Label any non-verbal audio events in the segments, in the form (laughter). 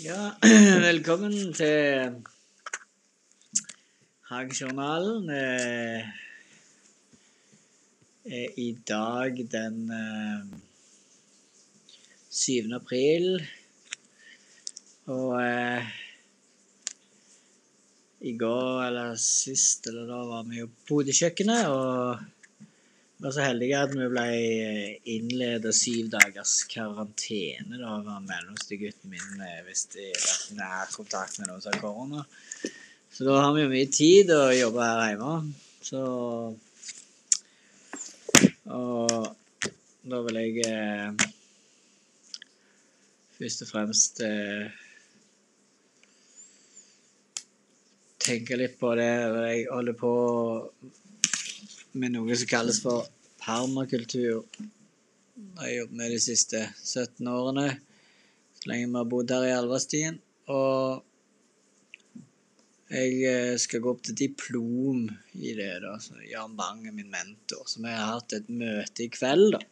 Ja, (clears throat) velkommen til Hagejournalen. Eh, er I dag den eh, 7. april. Og eh, i går eller sist eller da var vi jo på hodekjøkkenet. Og var så heldige at vi ble innleda syv dagers karantene da var mellomste gutten min eh, hvis de har vært nær kontakt med noen som har korona. Så da har vi jo mye tid å jobbe her hjemme. Så Og da vil jeg eh, først og fremst eh, tenke litt på det. Jeg holder på med noe som kalles for permakultur. Jeg har jobbet med de siste 17 årene, så lenge vi har bodd her i Alverstien. Og jeg eh, skal gå opp til diplom i det, da. Så Jan Bang er min mentor. Så vi har hatt et møte i kveld, da.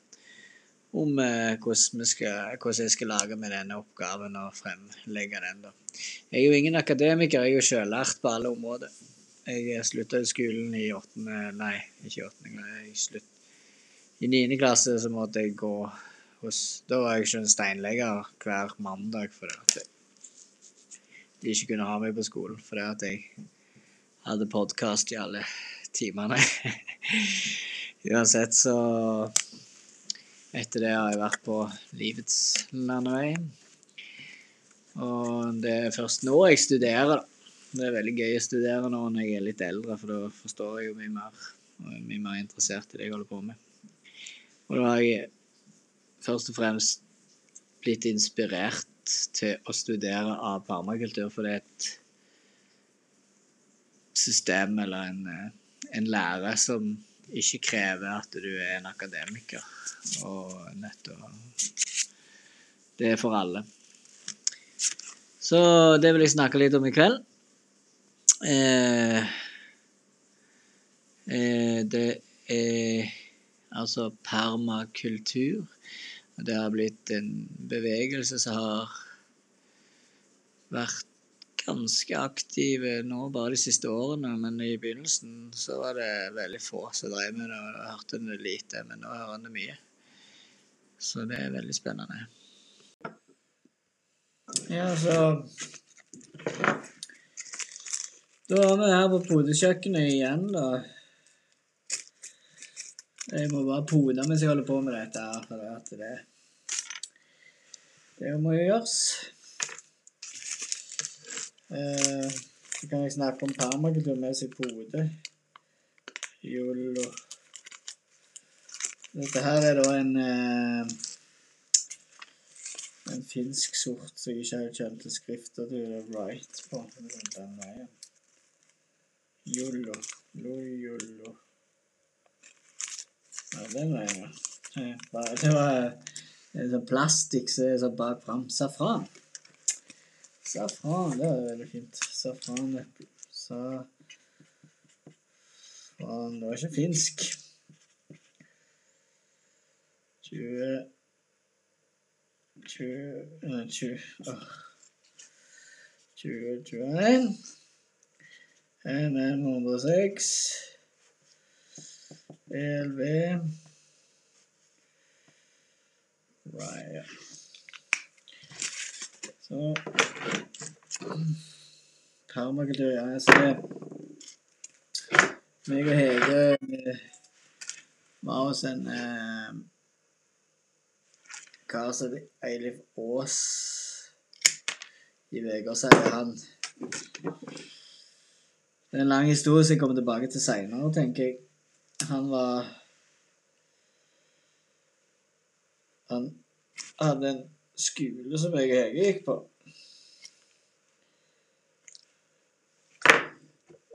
Om eh, hvordan, skal, hvordan, jeg skal lage med denne oppgaven og fremlegge den. da. Jeg er jo ingen akademiker, jeg er jo sjøllært på alle områder. Jeg slutta i skolen i åttende Nei, ikke åttende. Jeg slutt, I niende klasse så måtte jeg gå hos Da var jeg ikke en steinlegger hver mandag fordi at de ikke kunne ha meg på skolen fordi at jeg hadde podkast i alle timene. (laughs) Uansett, så Etter det har jeg vært på livets landevei. Og det er først nå jeg studerer, da. Det er veldig gøy å studere nå når jeg er litt eldre, for da forstår jeg jo mye mer og er mye mer interessert i det jeg holder på med. Og da har jeg først og fremst blitt inspirert til å studere av permakultur, for det er et system eller en, en lære som ikke krever at du er en akademiker. Og nettopp Det er for alle. Så det vil jeg snakke litt om i kveld. Eh, eh, det er altså permakultur. Det har blitt en bevegelse som har vært ganske aktiv nå bare de siste årene, men i begynnelsen så var det veldig få som drev med det, og hørte det lite, men nå hører en det mye. Så det er veldig spennende. Ja, så da er vi her på podekjøkkenet igjen, da. Jeg må bare pode mens jeg holder på med dette her, for at det Det må jo gjøres. Eh, så kan jeg snakke om permakultur mens jeg poder. Jolo. Dette her er da en eh, en finsk sort som jeg ikke har kjent til skrifta til Wright på. Den veien. Jollo. Lojollo. Ja, den jeg, ja. Det var en sånn plastikk som er sånn bak fram. Safran. Safran, det var veldig fint. Safran Safran Det var ikke finsk. 20 20 20 20 21 NM106 LV Right. Så Permakultur, ja. Jeg ser meg og Hege var hos en eh, kar som heter Eilif Aas i uka, sier han. Det er en lang historie som jeg kommer tilbake til seinere, tenker jeg. Han var Han hadde en skole som jeg og Hege gikk på.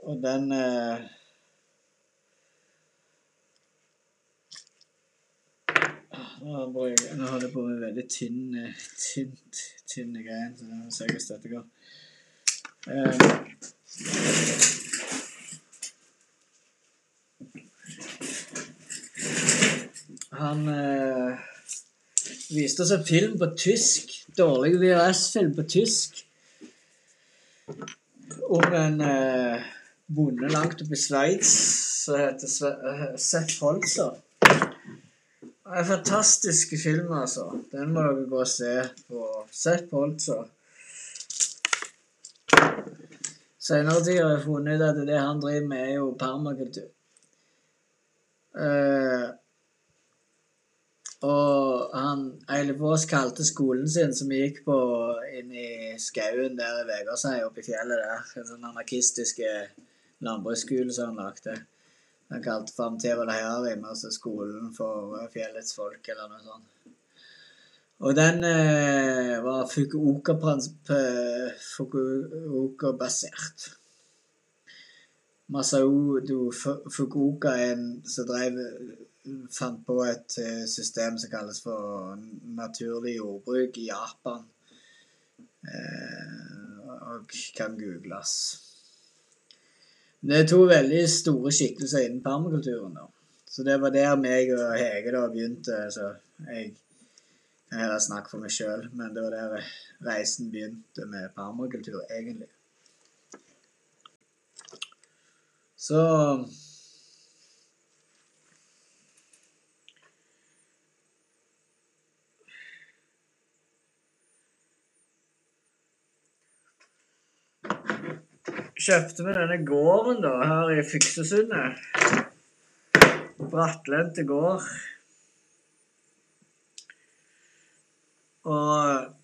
Og den eh, Nå holder jeg på med veldig tynn, tynt, tynne greier, så det er sikkert dette går. Eh, Han eh, viste oss en film på tysk. Dårlig VHS-film på tysk. Om en eh, bonde langt oppe i Sveits som heter Sve eh, Seth Holzer. Er en fantastisk film, altså. Den må dere gå og se på Seth Holzer. Senere tid har jeg funnet ut at det han driver med, er jo permakultur. Eh, og han Eilif Aas kalte skolen sin, som vi gikk på inn i skauen der i Vegårshei, oppe i fjellet der, en sånn anarkistiske landbruksskole som han lagde. Han kalte fram Teval Herim, altså skolen for fjellets folk, eller noe sånt. Og den eh, var Fukuoka-basert. Masao Fukuoka er en som drev fant på et eh, system som kalles for naturlig jordbruk i Japan. Eh, og kan googles. Det er to veldig store skikkelser innen permakulturen. da. Så det var der meg og Hege da begynte. så jeg kan heller snakke for meg sjøl, men det var der reisen begynte med permakultur, egentlig. Så Kjøpte vi denne gården da, her i Fiksesundet. Brattlendte gård. Og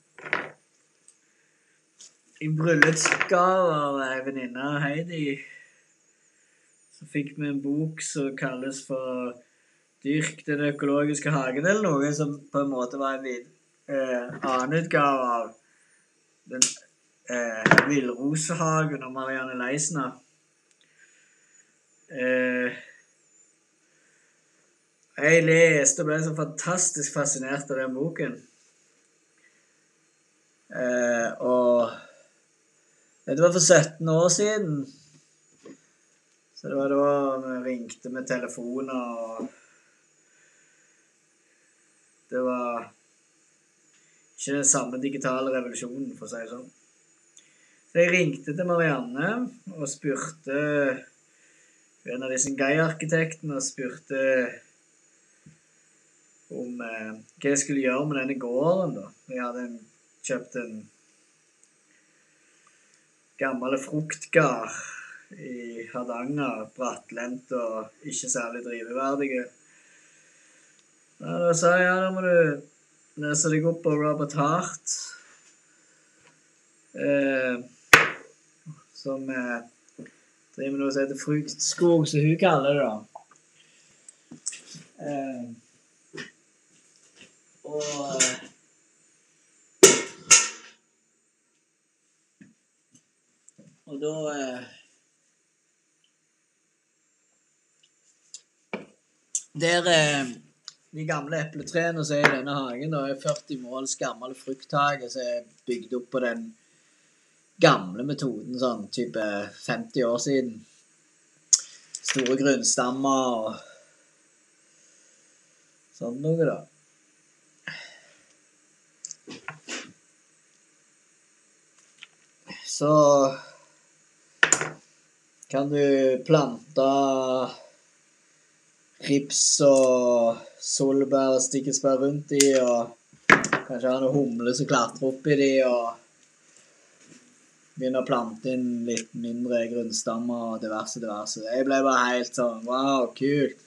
i bryllupsgave av ei venninne, Heidi, så fikk vi en bok som kalles for 'Dyrk den økologiske hagen', eller noe som på en måte var en eh, annen utgave av den eh, 'Villrosehagen' og Marianne Leisner. Eh, jeg leste og ble så fantastisk fascinert av den boken. Eh, og dette var for 17 år siden. Så det var da vi ringte med telefoner og Det var ikke den samme digitale revolusjonen, for å si det sånn. Så jeg ringte til Marianne og spurte en av disse Geir-arkitektene og spurte om eh, hva jeg skulle gjøre med denne gården. da. Jeg hadde kjøpt en gammel fruktgard i Hardanger, brattlendt og ikke særlig driveverdige. Da sa jeg ja, da må du lese deg opp på Robert Hart. Eh, som eh, driver med noe som heter fruktskog, som hun kaller det. da. Eh, og eh, Og da eh, Der eh, De gamle epletrærne som er i denne hagen, da, er 40 måls gammel frukthage som er bygd opp på den gamle metoden, sånn type 50 år siden. Store grunnstammer og sånn noe, da. Så kan du plante rips og solbær og stikkesbær rundt i, og kanskje ha noen humler som klatrer oppi de, og begynne å plante inn litt mindre grunnstammer og diverse, diverse. Jeg ble bare helt sånn Wow, kult.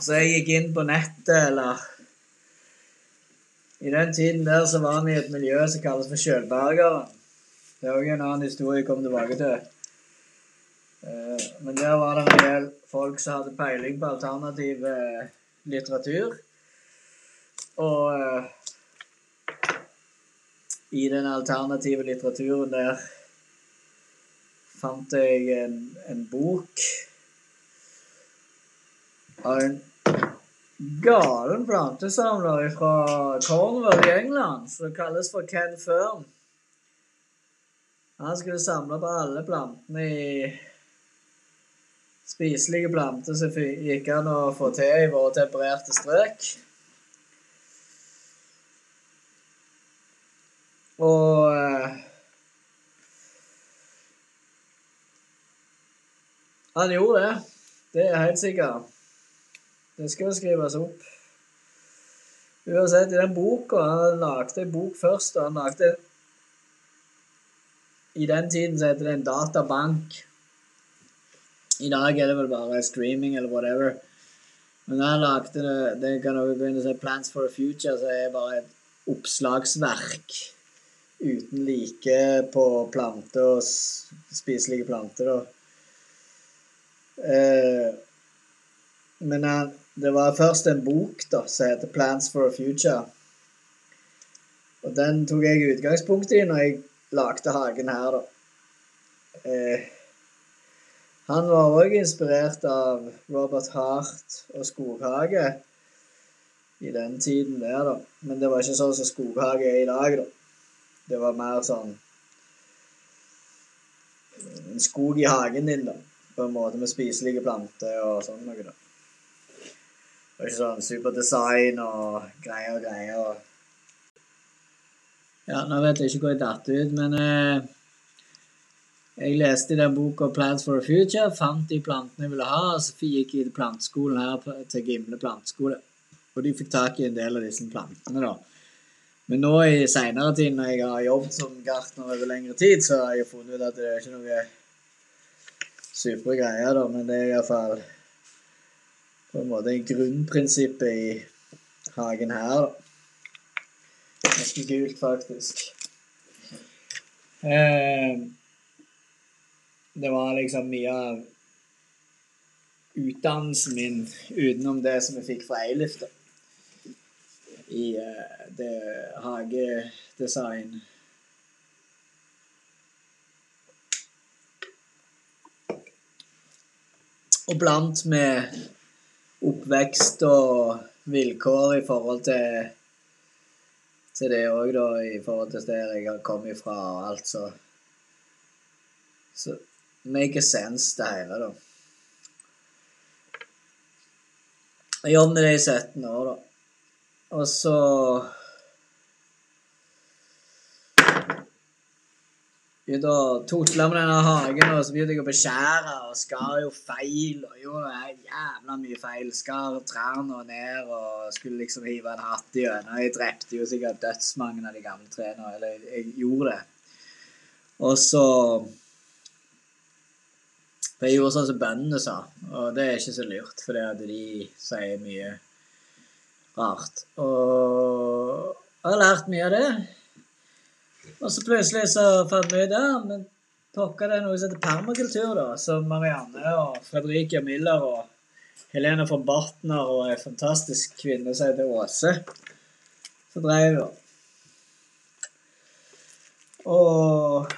Så jeg gikk inn på nettet, eller I den tiden der så var vi i et miljø som kalles for Sjølbergeren. Det er òg en annen historie jeg kommer tilbake til. Eh, men der var det en del folk som hadde peiling på alternativ eh, litteratur. Og uh, i den alternative litteraturen der fant jeg en, en bok av en galen plantesamler fra Cornwall i England som kalles for Ken Firm. Han skulle samle på alle plantene i spiselige planter som gikk an å få til i våre tempererte strøk. Og eh, Han gjorde det. Det er helt sikkert. Det skal skrives opp. Uansett, i den boka Han lagde en bok først, og han lagde I den tiden så heter det en databank. I dag er det vel bare streaming eller whatever. Men han lagde det, det kan også begynne å si Plans for a Future, så er det bare et oppslagsverk uten like på planter og spiselige planter. da. Eh, men han, det var først en bok da, som heter 'Plants for a Future'. Og den tok jeg utgangspunkt i når jeg lagde hagen her, da. Eh, han var òg inspirert av Robert Hart og skoghage i den tiden der, da. Men det var ikke sånn som skoghage er i dag, da. Det var mer sånn En skog i hagen din, da på en måte med spiselige planter og sånn noe, da. Det var ikke sånn superdesign og greier og greier. Ja, nå vet jeg ikke hvor jeg datt ut, men eh, jeg leste i den boka 'Plants for a Future', fant de plantene jeg ville ha, og så gikk jeg til planteskolen her til Gimle planteskole. Og de fikk tak i en del av disse plantene, da. Men nå i seinere tid, når jeg har jobbet som gartner over lengre tid, så har jeg funnet ut at det er ikke noe supre greier, da, men det er iallfall på en måte grunnprinsippet i hagen her, da. Ganske gult, faktisk. Eh, det var liksom mye av utdannelsen min utenom det som jeg fikk fra Eilif, da. I eh, det hagedesign Og blant med oppvekst og vilkår i forhold til til det òg, da, i forhold til der jeg har kommet fra og alt, så Så make sense, det hele, da. Jeg jobbet med det i 17 år, da. Og så begynte å tutle med denne hagen, og så begynte jeg å beskjære og skar jo feil. og gjorde jævla mye feil. Skar trærne ned og skulle liksom hive en hatt gjennom. Jeg drepte jo sikkert dødsmange av de gamle trærne. Eller jeg gjorde det. Og så For jeg gjorde sånn som bøndene sa, og det er ikke så lurt, for det at de sier mye rart. Og jeg har lært mye av det. Og så plutselig så fant vi ut ja, men pokker det er noe som heter permakultur, da. Som Marianne og Fredrike Miller og Helene von Bartner og ei fantastisk kvinne som heter Åse, så dreiv jo. Og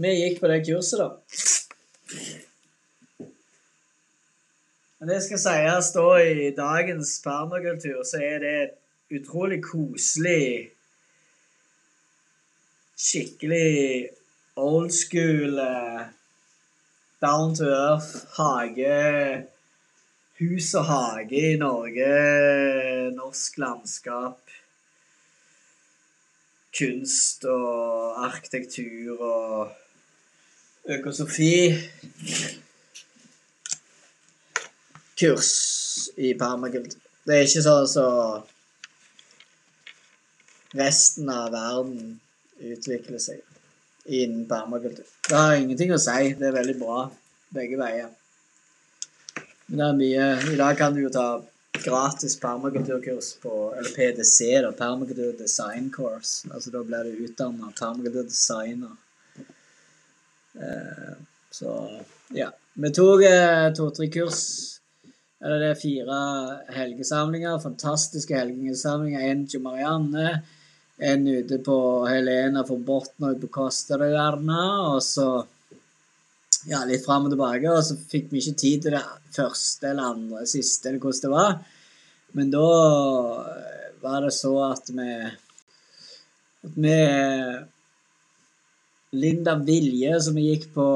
vi gikk på det kurset, da. Men det skal sies da i dagens permakultur, så er det et utrolig koselig Skikkelig old school, eh, down to earth hage Hus og hage i Norge, norsk landskap. Kunst og arkitektur og økosofi. Kurs i permakultur. Det er ikke sånn så resten av verden utvikler seg innen permakultur. Det har ingenting å si. Det er veldig bra begge veier. Men det er mye I dag kan du jo ta gratis permakulturkurs på Eller PDC, da. Permakultur Design Course. Altså da blir du utdanna permakulturdesigner. Eh, så ja. Vi tok eh, to-tre kurs eller det er fire helgesamlinger. Fantastiske helgesamlinger. En til Marianne, en ute på Helena for Botn og på Kosterøyerne. Og så ja, litt fram og tilbake. Og så fikk vi ikke tid til det første eller andre, siste, eller hvordan det var. Men da var det så at vi at vi Linda Vilje, som vi gikk på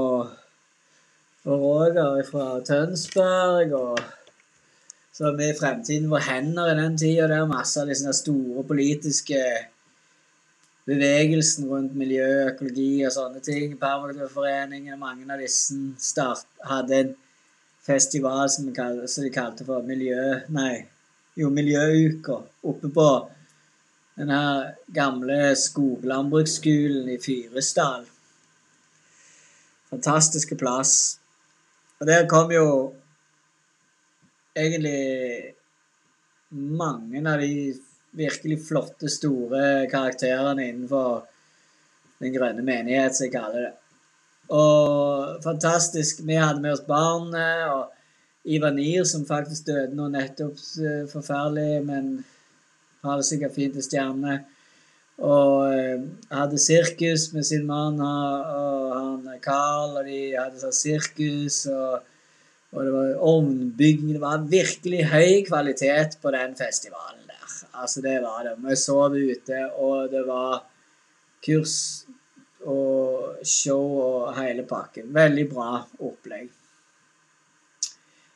og Roger fra Tønsberg. og så vi i fremtiden var hender i den tida der. Masse av de store politiske bevegelsen rundt miljø, økologi og sånne ting. Permakulturforeningen, mange av disse start, hadde en festival som de kalte for miljø... Nei, jo, Miljøuka. Oppe på den her gamle skoglandbruksskolen i Fyresdal. Fantastiske plass. Og der kom jo egentlig mange av de virkelig flotte, store karakterene innenfor Den grønne menighet, som jeg kaller det. Og fantastisk. Vi hadde med oss barnet og Ivanir, som faktisk døde nå nettopp. Forferdelig, men har det sikkert fint i stjernene. Og eh, hadde sirkus med sin mann og han Carl, og de hadde sånn sirkus. og og det var ovnbygging. Det var virkelig høy kvalitet på den festivalen. Altså, det var det. Vi sov ute, og det var kurs og show og hele pakken. Veldig bra opplegg.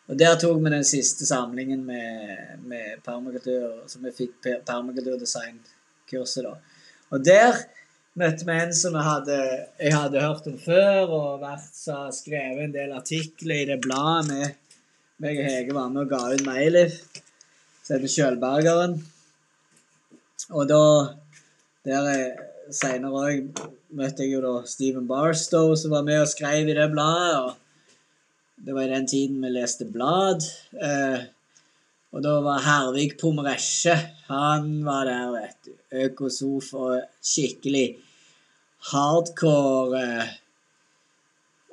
Og der tok vi den siste samlingen med, med permakultur, så vi fikk permakulturdesignkurset. da. Og der møtte vi en som jeg hadde, jeg hadde hørt om før, og vært så skrevet en del artikler i det bladet med meg og Hege var med og ga ut Meilif, som heter Kjølbergeren. Og da der Seinere òg møtte jeg jo da Stephen Barstow, som var med og skrev i det bladet. og Det var i den tiden vi leste blad. Eh, og da var Hervik Pomeresje Han var der, vet du. Økosof og skikkelig hardcore eh,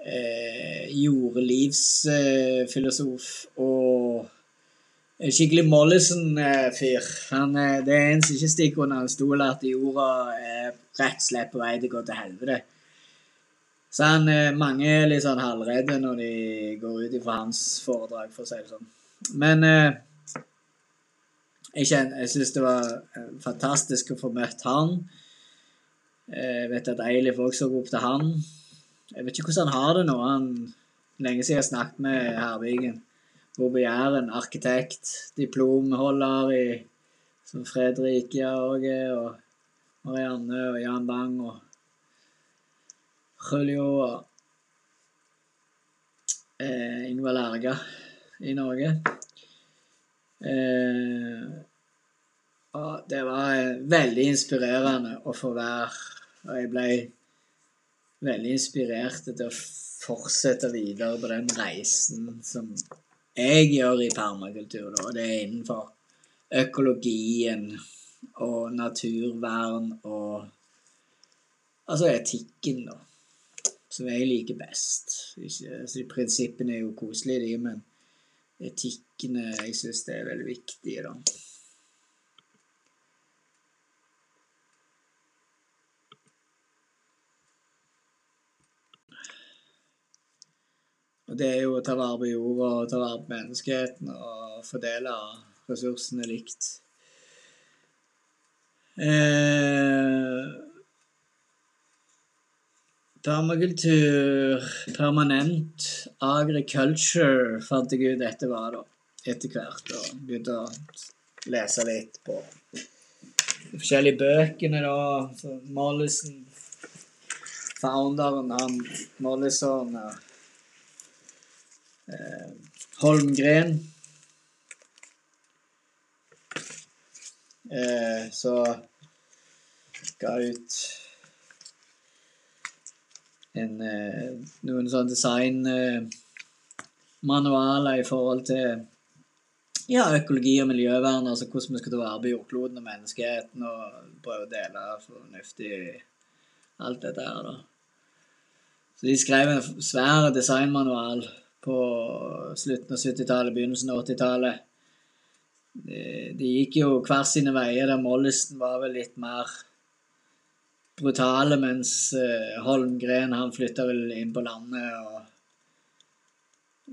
eh, jordlivsfilosof og skikkelig Mollison-fyr. Eh, det er en som ikke stikker under en stol at jorda er rett og slett på vei til å gå til helvete. Så han, eh, mange er litt sånn halvredde når de går ut ifra hans foredrag, for å si det sånn. Men eh, jeg, kjenner, jeg syns det var fantastisk å få møtt han. Eh, jeg vet at Eilif også går opp til han. Jeg vet ikke hvordan han har det nå. Han, lenge siden jeg snakket med Hervigen. På Jæren. Arkitekt. Diplomholder i som Fredrik Jørge og Marianne og Jan Bang og Julio og eh, Ingvar Lerga i Norge. Eh, og det var veldig inspirerende å få være og jeg ble veldig inspirert til å fortsette videre på den reisen som jeg gjør i permakultur. Og det er innenfor økologien og naturvern og Altså etikken, da. Som jeg liker best. Ikke, altså, prinsippene er jo koselige, de, men etikkene jeg syns det er veldig viktige, da. Og det er jo å ta vare på jorda og ta vare på menneskeheten og fordele ressursene likt. Eh, permakultur, permanent agriculture, fant jeg ut dette var da, etter hvert. Og begynte å lese litt på de forskjellige bøkene, da. Mollison, founderen, han Mollison eh, Holmgren. Eh, så ga ut en, eh, noen sånne designmanualer i forhold til ja, økologi og miljøvern, altså hvordan vi skal ta vare på jordkloden og menneskeheten, og prøve å dele fornuftig alt dette her, da. Så de skrev en svær designmanual på slutten av 70-tallet, begynnelsen av 80-tallet. De, de, gikk jo hver sine veier, der Mollison var vel litt mer brutale, mens uh, Holmgren han flytta vel inn på landet og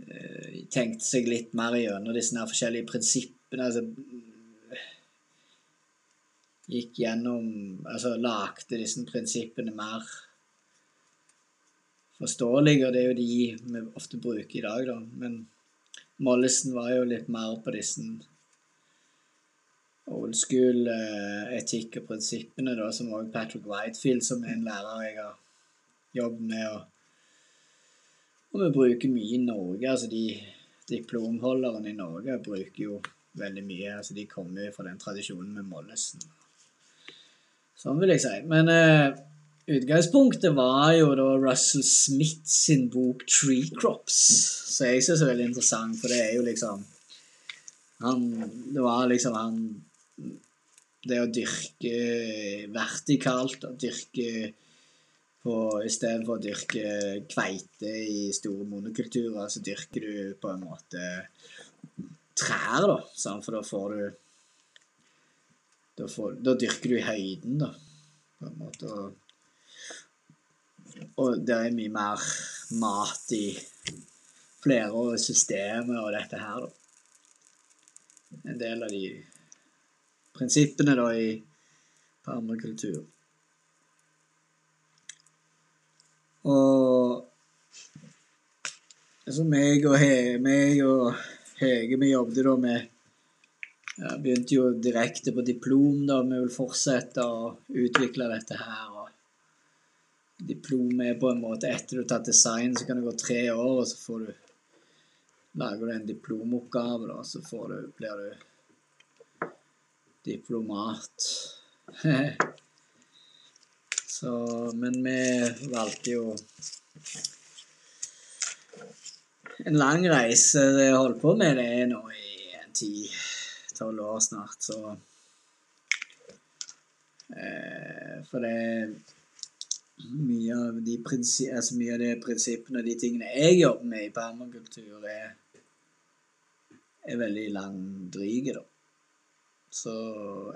uh, tenkte seg litt mer gjennom disse her forskjellige prinsippene. altså Gikk gjennom Altså lagde disse prinsippene mer forståelige, og det er jo de vi ofte bruker i dag, da. Men Mollesen var jo litt mer på disse old school eh, og prinsippene, da, som òg Patrick Whitefield, som er en lærer jeg har jobbet med, og, og vi bruker mye i Norge. altså de Diplomholderne i Norge bruker jo veldig mye. altså De kommer jo fra den tradisjonen med Mollesen. Sånn vil jeg si. Men eh, utgangspunktet var jo da Russell Smith sin bok 'Tree Crops', som jeg syns er veldig interessant, for det er jo liksom han, Det var liksom han Det å dyrke vertikalt, å dyrke på Istedenfor å dyrke kveite i store monokulturer, så dyrker du på en måte trær, da. Sant? For da får du da, får, da, dyrker du i høyden, da. På en måte. Og, og det er mye mer mat i flere systemer og dette her, da. En del av de prinsippene da i permakultur. Og så meg og, He, meg og Hege vi jobbet da med ja, Begynte jo direkte på diplom, da. Vi vil fortsette å utvikle dette her. Diplom er på en måte Etter du har tatt design, så kan det gå tre år, og så får du Lager du en diplomoppgave, da, så får du, blir du diplomat. (laughs) Så, men vi valgte jo en lang reise. Det jeg holdt på med det nå i ti-tolv år snart, så eh, For det mye av de altså mye av de prinsippene og de tingene jeg jobber med i permakultur, er, er veldig langdryge, da. Så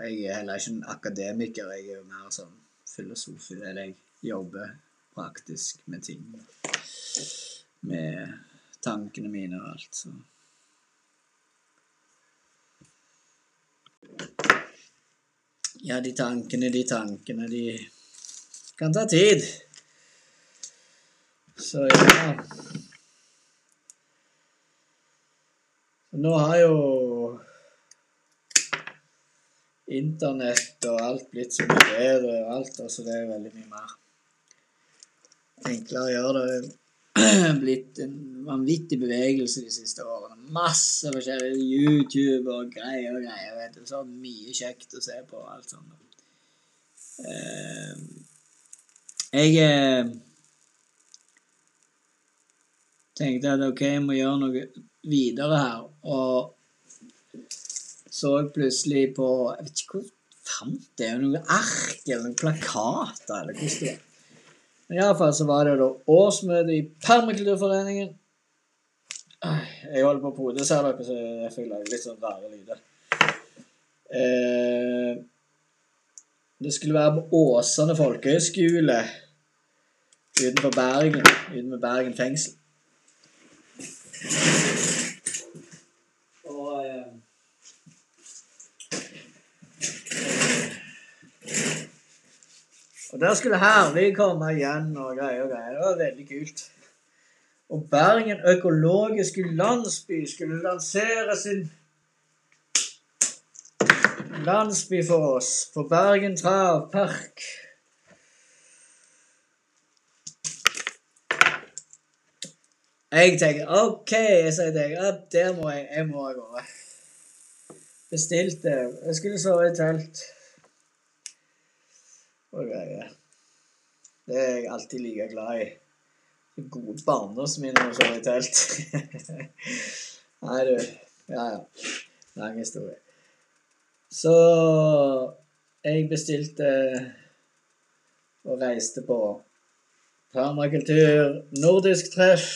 jeg er heller ikke en akademiker. Jeg er jo mer sånn filosof. Eller jeg jobber praktisk med ting. Med tankene mine og alt, så Ja, de tankene, de tankene, de kan ta tid. Så ja Nå har jo internett og alt blitt så mye bedre og alt. Altså det er veldig mye mer enklere å gjøre det. (clears throat) blitt en vanvittig bevegelse de siste årene. Masse forskjellige YouTube og greier og greier. vet du, Så mye kjekt å se på og alt sånt. Uh, jeg eh, tenkte at ok, jeg må gjøre noe videre her. Og så plutselig på Jeg vet ikke hvor fant det noe ark eller noen plakater eller hvordan det var. Men iallfall så var det da årsmøte i Permakulturforeningen. Jeg holder på å pode, ser dere, så jeg føler litt sånn rare lyder. Eh, det skulle være på Åsane folkehøgskole utenfor Bergen, utenfor Bergen fengsel. Og der skulle Herlig komme igjen og greier og greier. Det var veldig kult. Og Bergen økologiske landsby skulle lansere sin landsby for oss på Bergen travpark. Jeg tenker OK, sier jeg. at der må jeg, jeg må gå. Bestilte. Jeg skulle sove i telt og greier. Det er jeg alltid like glad i. Gode barndomsminnene å sove i telt. (laughs) Nei, du. Ja, ja. Lang historie. Så jeg bestilte og reiste på permakultur, nordisk treff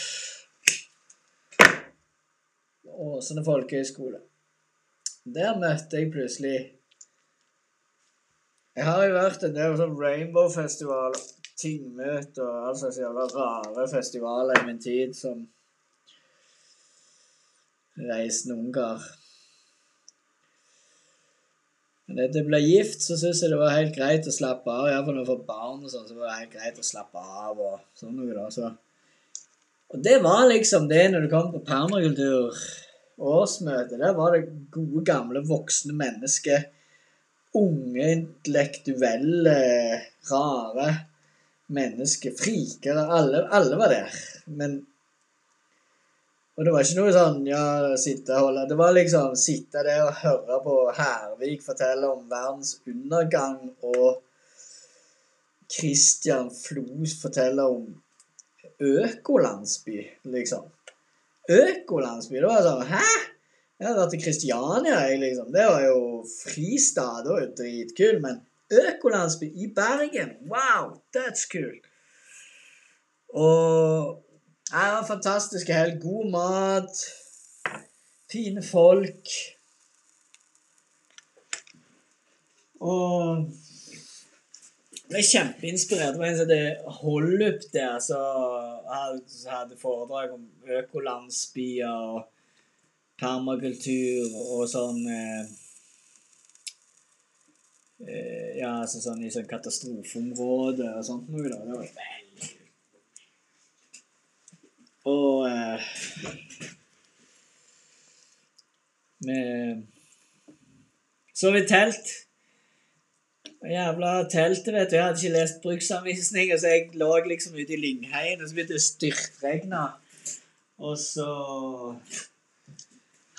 Åsane folkehøgskole. Der møtte jeg plutselig jeg har jo vært en del sånn Rainbow-festival, tingmøter og all slags jævla rare festivaler i min tid som reisende ungkar. Men etter jeg ble gift, så syntes jeg det var helt greit å slappe av. Iallfall får barn og sånn, så var det helt greit å slappe av og sånn noe, da. Så Og det var liksom det når du kom på permakultur årsmøte. Der var det gode, gamle, voksne mennesker. Unge, intellektuelle, rare mennesker. Frikere. Alle, alle var der. Men og det var ikke noe sånn ja, sitte og holde Det var liksom sitte der og høre på Hervik fortelle om verdens undergang, og Christian Flos fortelle om økolandsby, liksom. Økolandsby. Det var sånn Hæ? Jeg har vært i Kristiania, jeg, liksom. Det var jo fristad. Det var jo dritkul. Men økolandsby i Bergen, wow, that's cool. Og det var fantastisk helg. God mat, fine folk. Og jeg ble kjempeinspirert. Det var en som holdt Hollup der, som hadde foredrag om økolandsbyer og permakultur og sånn eh, eh, Ja, altså sånn i sånn katastrofeområde og sånt noe. Det var veldig eh, Vi sov i telt. Jævla teltet, vet du. Jeg hadde ikke lest bruksanvisninger, så jeg lå liksom ute i Lyngheien, og så begynte det å styrtregne. Og så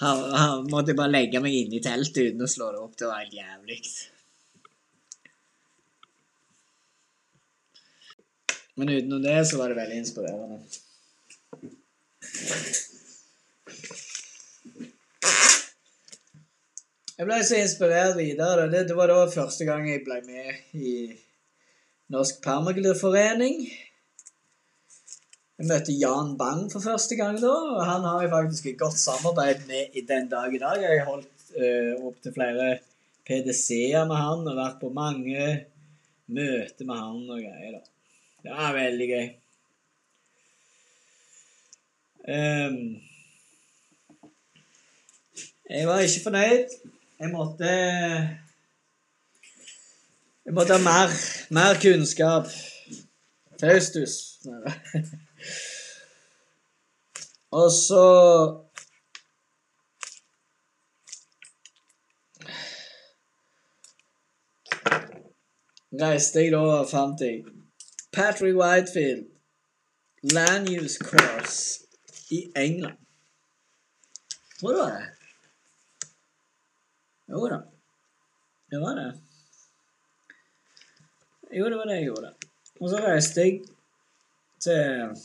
han, han måtte jeg bare legge meg inne i teltet uten å slå det opp. Det var helt jævlig. Men utenom det så var det veldig inspirerende. Jeg ble så inspirert videre. Det, det var da første gang jeg ble med i Norsk Permakulturforening. Jeg møtte Jan Bang for første gang da, og han har jeg faktisk et godt samarbeid med i den dag i dag. Jeg har holdt uh, opp til flere PDC-er med han og vært på mange møter med han og greier. da. Det var veldig gøy. Um, jeg var ikke fornøyd. Jeg måtte Jeg måtte ha mer, mer kunnskap. Faustus. Og så reiste jeg da og fant jeg Patrick Whitefield, Land Use Course i England. Tror du det? Jo da. Det var det. Jo, det var det jeg gjorde. Og så reiste jeg til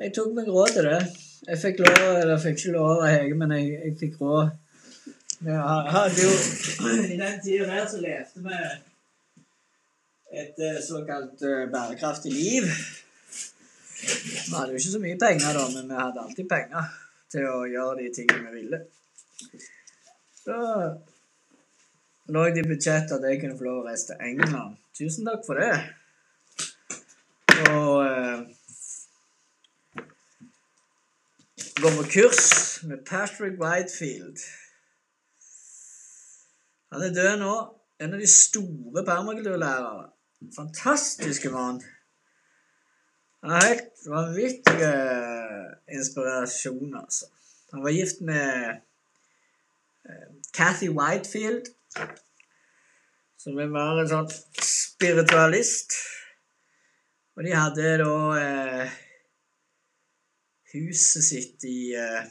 Jeg tok meg råd til det. Jeg fikk lov, eller fikk ikke lov av Hege, men jeg, jeg fikk råd. Jeg hadde jo (clears throat) I den tida der så levde vi et eh, såkalt eh, bærekraftig liv. Vi hadde jo ikke så mye penger, da, men vi hadde alltid penger til å gjøre de tingene vi ville. Så lå det i budsjettet at jeg kunne få lov å reise til England. Tusen takk for det. Og eh, gå på kurs med Patrick Whitefield. Han er død nå. En av de store permakulturlærere. Fantastiske mann. Han er helt vanvittig inspirasjon, altså. Han var gift med Cathy Whitefield, som var en sånn spiritualist. Og de hadde da eh, huset sitt i eh,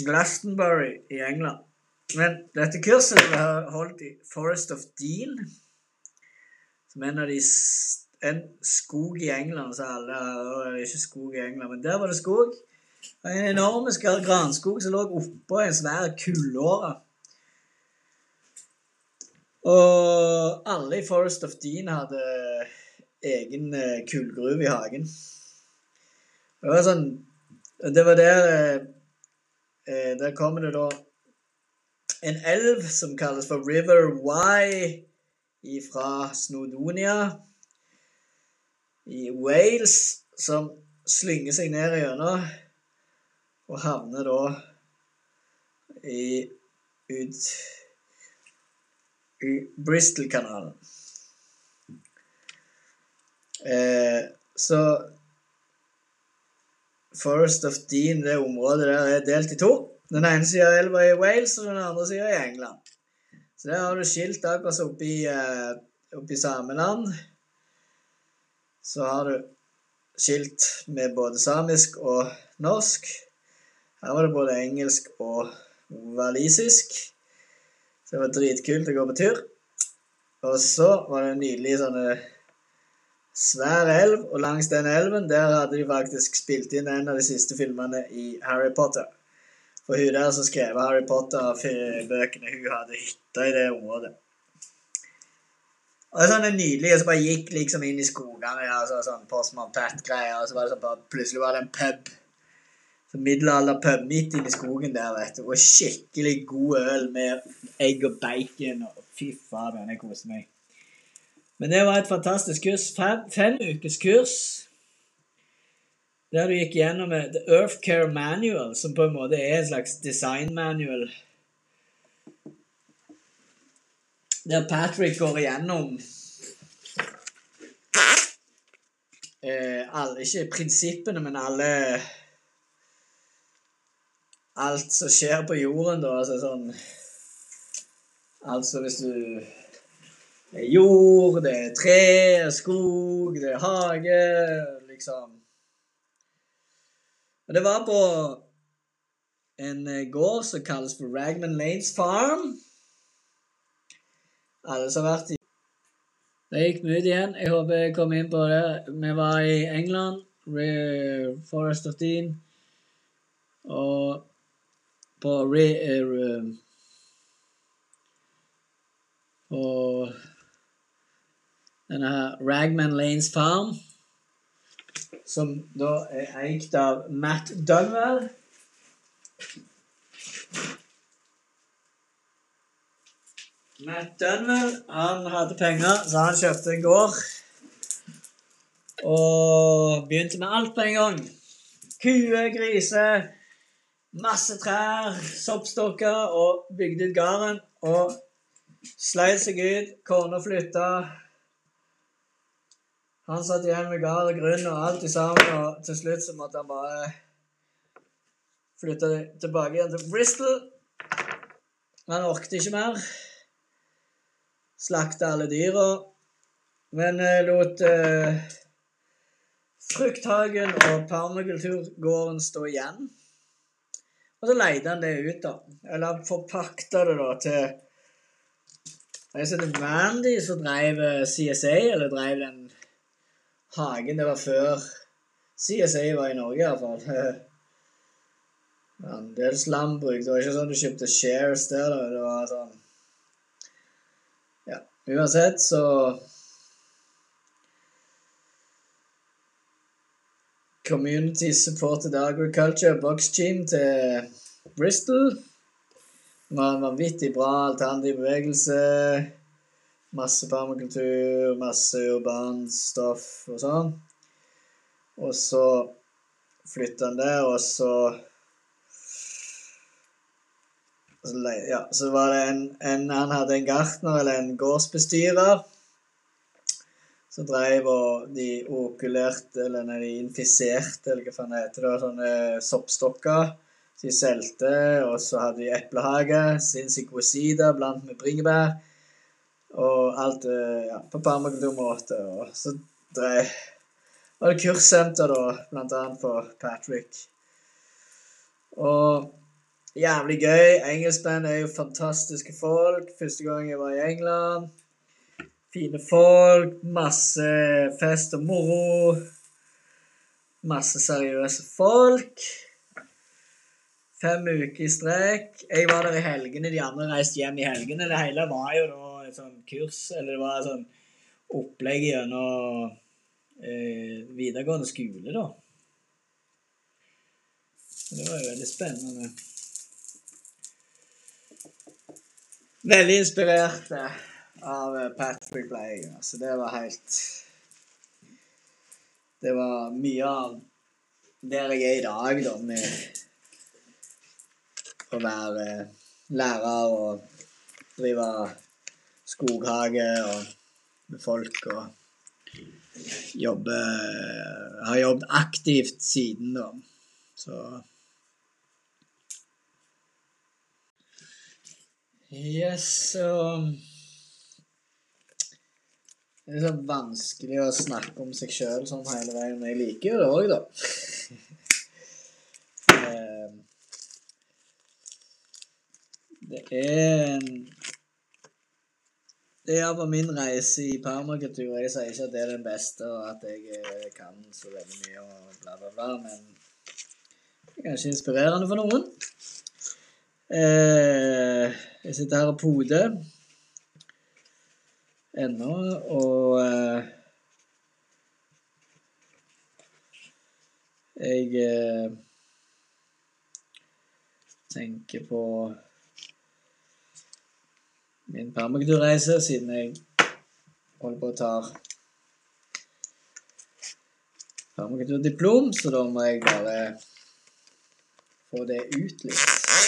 Glastonbury i England. Men dette kurset ble holdt i Forest of Dean, som en av de en skog i England, sa alle. Ikke skog i England, men der var det skog. En enorm granskog som lå oppå en svær kullåre. Og alle i Forest of Dean hadde egen eh, kullgruve i hagen. Det var sånn Det var der eh, eh, Der kommer det da en elv som kalles for River Y fra Snodonia i Wales, som slynger seg ned gjennom og havner da i ut i Bristol-kanalen. Eh, så Forest of Dean, det området der, er delt i to. Den ene sida av elva i Wales, og den andre sida i England. Så der har du skilt akkurat oppe i, uh, oppe i. Så har du skilt med både samisk og norsk. Her var det både engelsk og walisisk. Så det var dritkult å gå på tur. Og så var det en nydelig sånn svær elv, og langs den elven der hadde de faktisk spilt inn en av de siste filmene i Harry Potter. For hun der som skrev Harry Potter-bøkene, hun hadde hytta i det området. Og sånn nydelig, og så bare gikk liksom inn i skogene, ja, så sånn Postman Pat-greier, og så var det sånn bare, plutselig var det en pub. Så Middelalderpub midt inne i skogen der, vet du. Og skikkelig god øl med egg og bacon. og Fy fader, jeg koser meg. Men det var et fantastisk kurs. Fem, fem ukes kurs der du gikk gjennom The Earthcare Manual, som på en måte er en slags design manual. Der Patrick går igjennom eh, alle, Ikke prinsippene, men alle Alt som skjer på jorden, da. Altså sånn Altså hvis du Det er jord, det er tre, skog, det er hage, liksom og det var på en eh, gård som kalles for Ragman Lanes Farm. Alle har vært i Det gikk mye igjen. Jeg håper jeg kom inn på det. Vi var i England, Forest of Dean, og på Re... Uh, og denne her Ragman Lanes Farm som da er eikt av Matt Dunwell. Matt Dunwell han hadde penger, så han kjøpte en gård. Og begynte med alt på en gang. Kuer, griser, masse trær, soppstokker, og bygde ut gården. Og sleit seg ut. Kona flytta. Han satt igjen med gard og grunn og alt i sammen, og til slutt så måtte han bare flytte tilbake igjen til Bristol. Han orket ikke mer. Slakta alle dyra. Men eh, lot eh, frukthagen og permakulturgården stå igjen. Og så leide han det ut, da. Eller forpakta det da til Jeg heter Mandy, som drev eh, CSA, eller drev den Hagen det var før CSA var i Norge, iallfall. (laughs) Andels landbruk. Det var ikke sånn du kjøpte shares der. Da. Det var sånn. Uansett, så Community Supported Agriculture Box Team til Bristol. Det var en vanvittig bra alternativ bevegelse. Masse permakultur, masse urbant stoff og sånn. Og så flytta han der, og så ja, så var det en, en, Han hadde en gartner, eller en gårdsbestyrer, som drev og de okulerte, eller nei, de infiserte, eller hva faen heter, det, sånne soppstokker. Så de solgte, og så hadde de eplehage, sinnssyk sider blant med bringebær. Og alt eh, ja, på permakulturmåte. Og så drev var det kurssenter, da, blant annet for Patrick. Og jævlig gøy. Engelskmenn er jo fantastiske folk. Første gang jeg var i England. Fine folk. Masse fest og moro. Masse seriøse folk. Fem uker i strekk. Jeg var der i helgene, de andre reiste hjem i helgene. Det hele var jo da et sånn kurs, eller det var et sånn opplegg gjennom eh, videregående skole, da. Det var jo veldig spennende. Veldig inspirert av Patrick ble jeg. Altså, det var helt Det var mye av der jeg er i dag, da, med å være lærer og drive skoghage og med folk og jobbe Har jobbet aktivt siden, da. Så Yes, um, Det er så vanskelig å snakke om seg sjøl sånn hele veien. Men jeg liker jo det òg, da. (laughs) Eh, det er Det er iallfall min reise i permakultur. Jeg sier ikke at det er den beste, og at jeg eh, kan så veldig mye og bla, bla, bla, men det er kanskje inspirerende for noen. Eh, jeg sitter her og poder ennå, og eh, jeg eh, tenker på min permakulturreise, siden jeg holder på å ta permakulturdiplom, så da må jeg bare få det ut litt.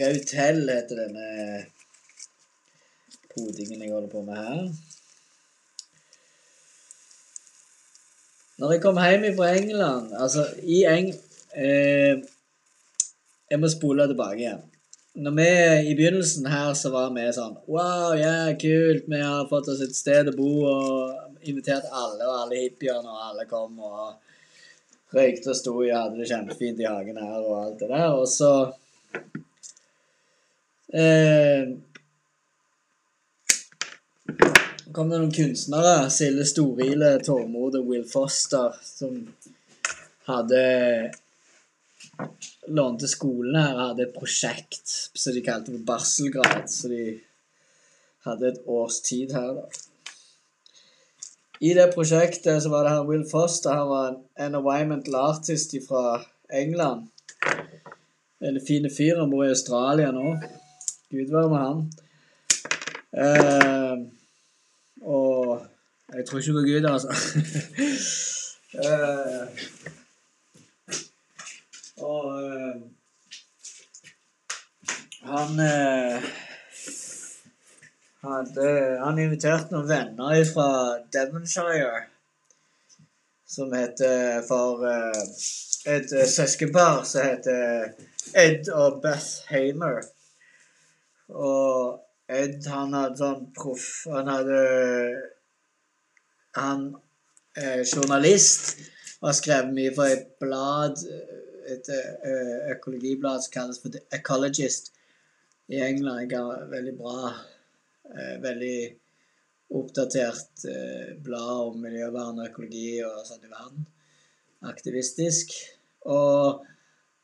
Rautell heter denne podingen jeg holder på med her. Når jeg kom hjem fra England Altså, i Eng... Eh, jeg må spole tilbake igjen. Når vi I begynnelsen her så var vi sånn Wow, ja, yeah, kult. Vi har fått oss et sted å bo og invitert alle, og alle hippiene, og alle kom og røykte og sto og hadde det kjempefint i hagen her og alt det der. Og så eh, kom det noen kunstnere, Silje Storile, Tormod og Will Foster, som hadde lånte skolen her hadde et prosjekt som de kalte for barselgrad. Så de hadde et års tid her, da. I det prosjektet så var det her Will Foster. Han var en environmental artist fra England. En fin fyr. Han bor i Australia nå. Gud være med han. Uh, og jeg tror ikke på Gud, altså. uh, (laughs) og uh, han øh, hadde Han inviterte noen venner fra Devonshire som heter for øh, et søskenpar som heter Ed og Beth Hamer. Og Ed, han hadde sånn proff Han hadde Han er journalist og har skrevet mye for et blad et økologiblad som kalles for The Ecologist i England. Et veldig bra, veldig oppdatert blad om miljøvern og økologi og sånn i verden. Aktivistisk. Og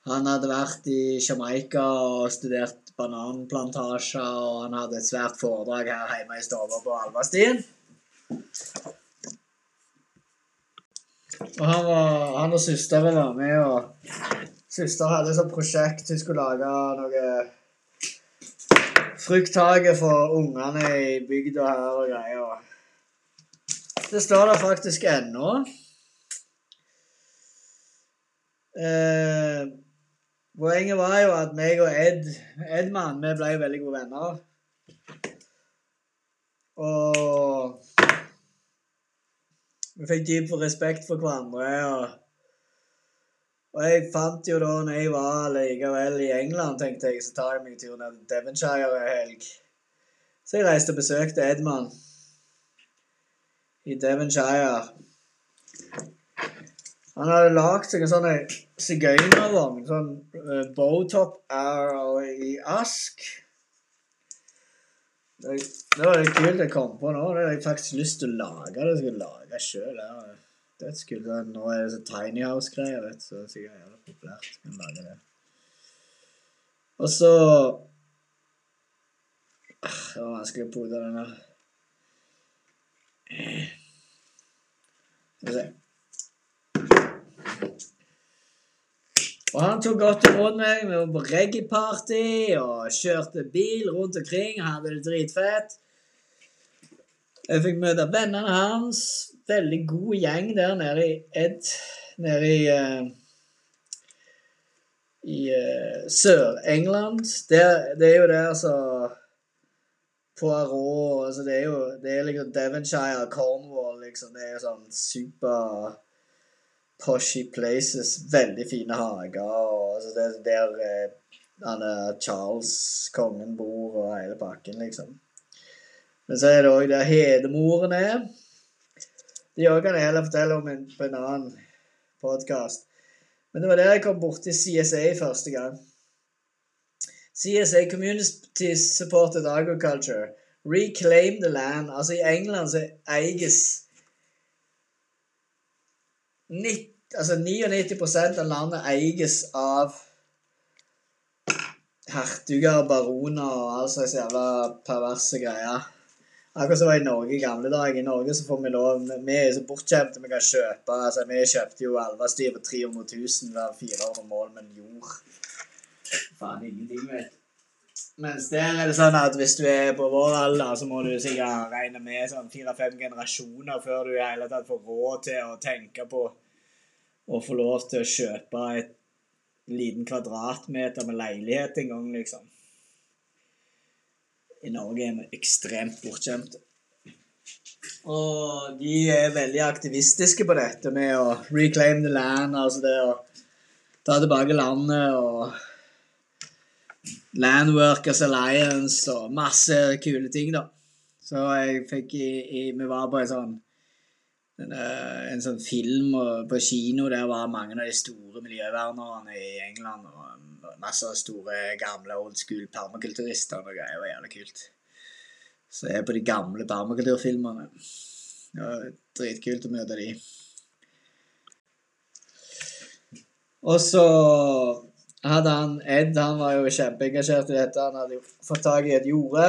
han hadde vært i Jamaica og studert bananplantasjer, og han hadde et svært foredrag her hjemme i stua på Alvastien. Og han, var, han og søsteren var med, og søster hadde et prosjekt. Hun skulle lage noe frukthage for ungene i bygda her og greier. Det står der faktisk ennå. Eh, poenget var jo at meg og Ed Edman vi ble veldig gode venner. Og vi fikk dyp respekt for hverandre. Og, og, jeg fant jo da når jeg var likevel i England, tenkte jeg, så tar jeg meg tur ned til Devonshire en helg. Så jeg reiste og besøkte Edman i Devonshire. Han hadde lagd seg en sånn sigøynervogn, sånn uh, bowtop i ask. Det, det var litt kult jeg kom på nå. Det har jeg faktisk lyst til å lage. Det jeg lage sjøl. Dødskult. Nå er det så Tiny House-greier, vet du. Så det er jævla populært. Kan lage det. Og så ah, Det var vanskelig å pode den der. Skal vi se. Og han tok godt imot meg med reggae-party og kjørte bil rundt omkring. Hadde det dritfett. Jeg fikk møte vennene hans. Veldig god gjeng der nede i Ed Nede i uh, i uh, Sør-England. Det, det, er jo der så Poirot altså Det er jo det er liksom Devonshire, Cornwall, liksom. Det er jo sånn super poshy places. Veldig fine hager. og altså Det er der eh, Charles, kongen, bor, og hele pakken, liksom. Men så er det òg der Hedemoren er. De òg kan jeg heller fortelle om en, på en annen podkast. Men det var der jeg kom borti CSA første gang. CSA, Community Supported Agriculture. Reclaim the land. Altså, i England så eies 90, altså 99% av landet eies av hertuger og baroner og all slags jævla perverse greier. Akkurat som det var i Norge i gamle dager. I Norge så får vi lov Vi er så bortskjemte vi kan kjøpe. altså Vi kjøpte jo Alvastyr på 300 000 hver fire år mål med jord. Faen ingenting, vet. Mens der er det sånn at hvis du er på vår alder, så må du sikkert regne med sånn fire-fem generasjoner før du i hele tatt får råd til å tenke på å få lov til å kjøpe et liten kvadratmeter med leilighet en gang, liksom. I Norge er vi ekstremt bortskjemte. Og de er veldig aktivistiske på dette med å reclaim the land, altså det å ta tilbake landet og Landworkers Alliance og masse kule ting, da. Så jeg fikk i, i Vi var på en sånn en, en sånn film på kino. Der var mange av de store miljøvernerne i England. Og masse store, gamle old school permakulturister og greier. Det var jævlig kult. Så jeg er på de gamle permakulturfilmene. Det var dritkult å møte de. Og så hadde han Ed han var jo kjempeengasjert i dette. Han hadde jo fått tak i et jorde.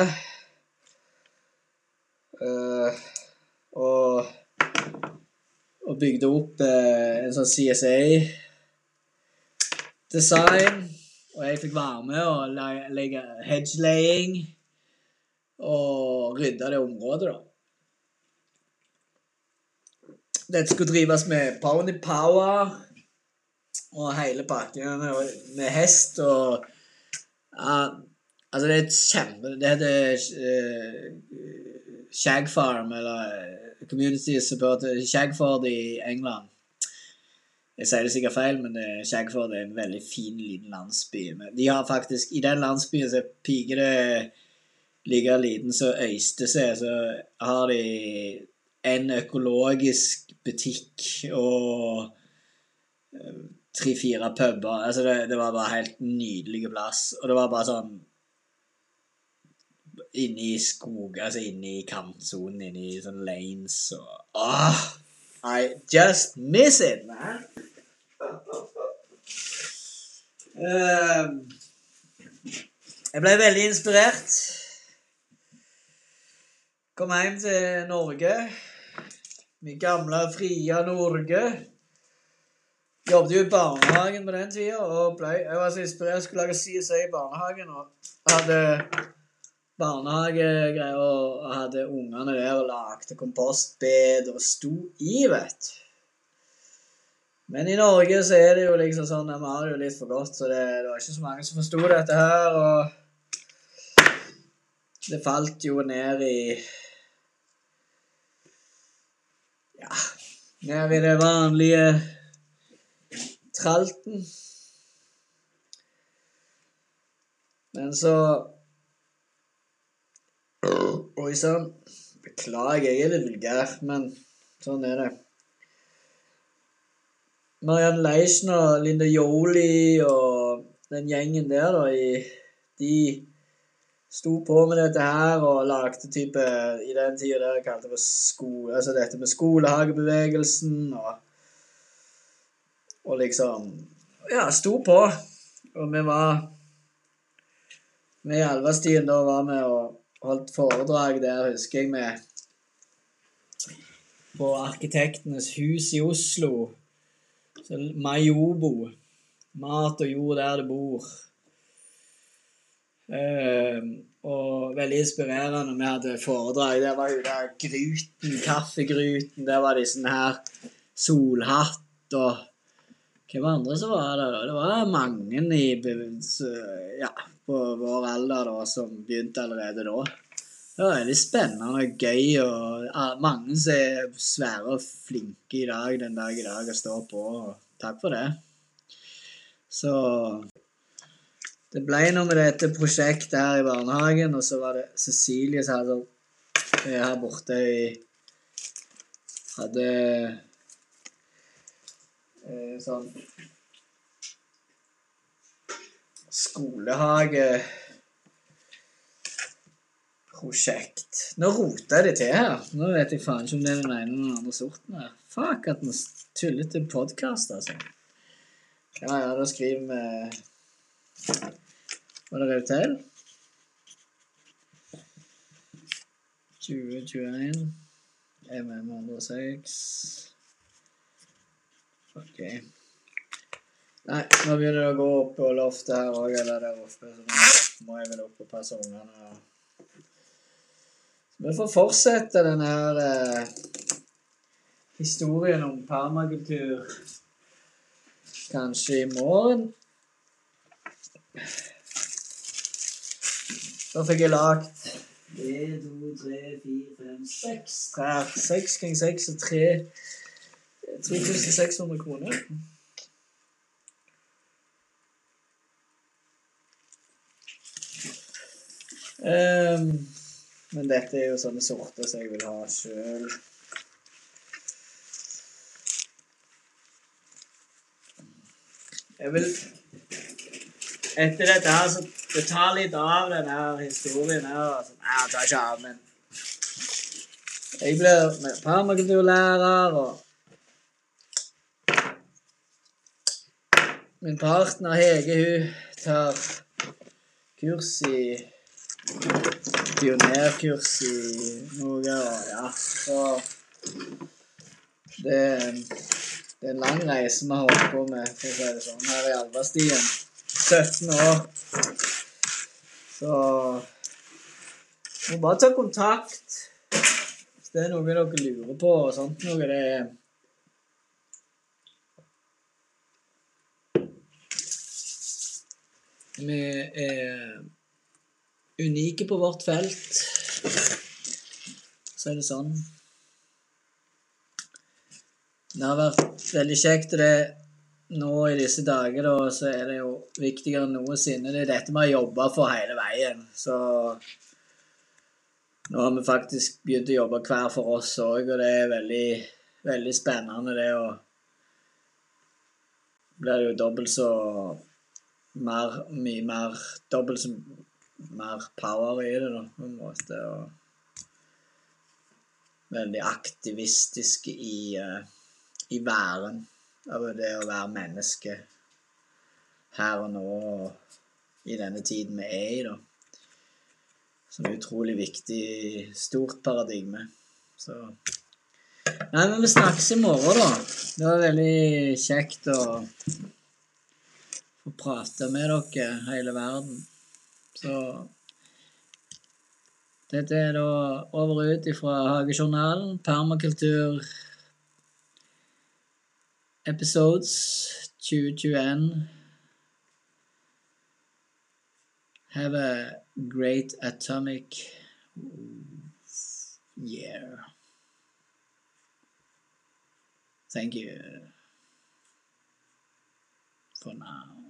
Uh, og og bygde opp eh, en sånn CSA-design. Og jeg fikk være med og legge hedgelaying og rydde det området, da. Dette skulle drives med pony power og hele pakken med hest og uh, Altså, det er et kjempe Det heter uh, Shag Farm, eller community supporter Shagford i England. Jeg sier det sikkert feil, men Shagford er en veldig fin, liten landsby. Men de har faktisk, I den landsbyen så piker det like liten som Øystese, så har de en økologisk butikk og eh, tre-fire puber. Altså det, det, var bare helt nydelig plass. Og det var bare sånn Inni skog, altså inni kantsonen, inni sånn lanes og oh, I just miss it, man. Uh, jeg ble veldig inspirert. Kom hjem til Norge. Min gamle, frie Norge. Jobbet jo i barnehagen på den tida og ble, jeg var så inspirert. Jeg skulle lage CSA i barnehagen og hadde barnehagegreier og hadde ungene der og lagde kompostbed og sto i, vet Men i Norge så er det jo liksom sånn Vi har det jo litt for godt, så det, det var ikke så mange som forsto dette her. Og det falt jo ned i Ja, ned i det vanlige tralten. Men så Oi sann. Beklager, jeg er litt vulgær, men sånn er det. Marianne Leisner, Linda Jolie og den gjengen der, da, de sto på med dette her og lagde type I den tida der kalte det skole, altså dette med skolehagebevegelsen og Og liksom Ja, sto på. Og vi var Vi i Alvastien da var med og holdt foredrag der, husker jeg, med på Arkitektenes hus i Oslo. Majobo. Mat og jord der det bor. Uh, og veldig inspirerende. Vi hadde foredrag. Der var jo der Gruten, kaffegruten. Der var de sånn her solhatt og Hvem andre som var der? Det var mange i, ja, på vår alder da, som begynte allerede da. Det var veldig spennende og gøy, og mange som er svære og flinke i dag, den dag i dag, og står på. og Takk for det. Så det ble noe med dette prosjektet her i barnehagen, og så var det Cecilie som hadde er her borte i Hadde eh, sånn skolehageprosjekt. Nå roter jeg det til her. Nå vet jeg faen ikke om det er den ene eller den andre sorten her. Fuck, at vi tullete podkast, altså. Ja, ja, da skriver vi Var det revet til? 2021 MM106 Ok. Nei, nå begynner det å gå opp på loftet her òg, eller der oppe. Så nå må jeg vel opp og passe ungene. Så vi får fortsette denne her eh, historien om permakultur kanskje i morgen. Da fikk jeg lagt 1, 2, 3, 4, 5, 6 trær. 6 ganger 6 er tre... 3600 kroner. Ehm, men dette er jo sånne sorter som jeg vil ha sjøl. Jeg vil Etter dette her, så det tar litt av den her historien her. Altså. Nei, det tar ikke av, men Jeg blir permakulturlærer, og Min partner Hege, hun tar kurs i Pionerkurs i noe, og ja, så det, det er en lang reise vi har holdt på med, for å si det sånn, her i Alvastien. 17 år. Så må bare ta kontakt hvis det er noe dere lurer på og sånt noe. Det er Vi er unike på vårt felt. Så er det sånn. Det har vært veldig kjekt. det nå i disse dager da, så er det jo viktigere enn noensinne. Det er dette vi har jobba for hele veien. Så nå har vi faktisk begynt å jobbe hver for oss òg, og det er veldig, veldig spennende, det å blir det jo dobbelt så mer, mye mer Dobbelt så mer power i det, da, på en måte. Og veldig aktivistiske i, uh, i væren Over det å være menneske her og nå og i denne tiden vi er i, da. Som er utrolig viktig, stort paradigme. Så Nei, men vi snakkes i morgen, da. Det var veldig kjekt å få prate med dere, hele verden. Så dette er da over og ut ifra Hagejournalen, permakultur episodes 2021. Have a great atomic year. Thank you for now.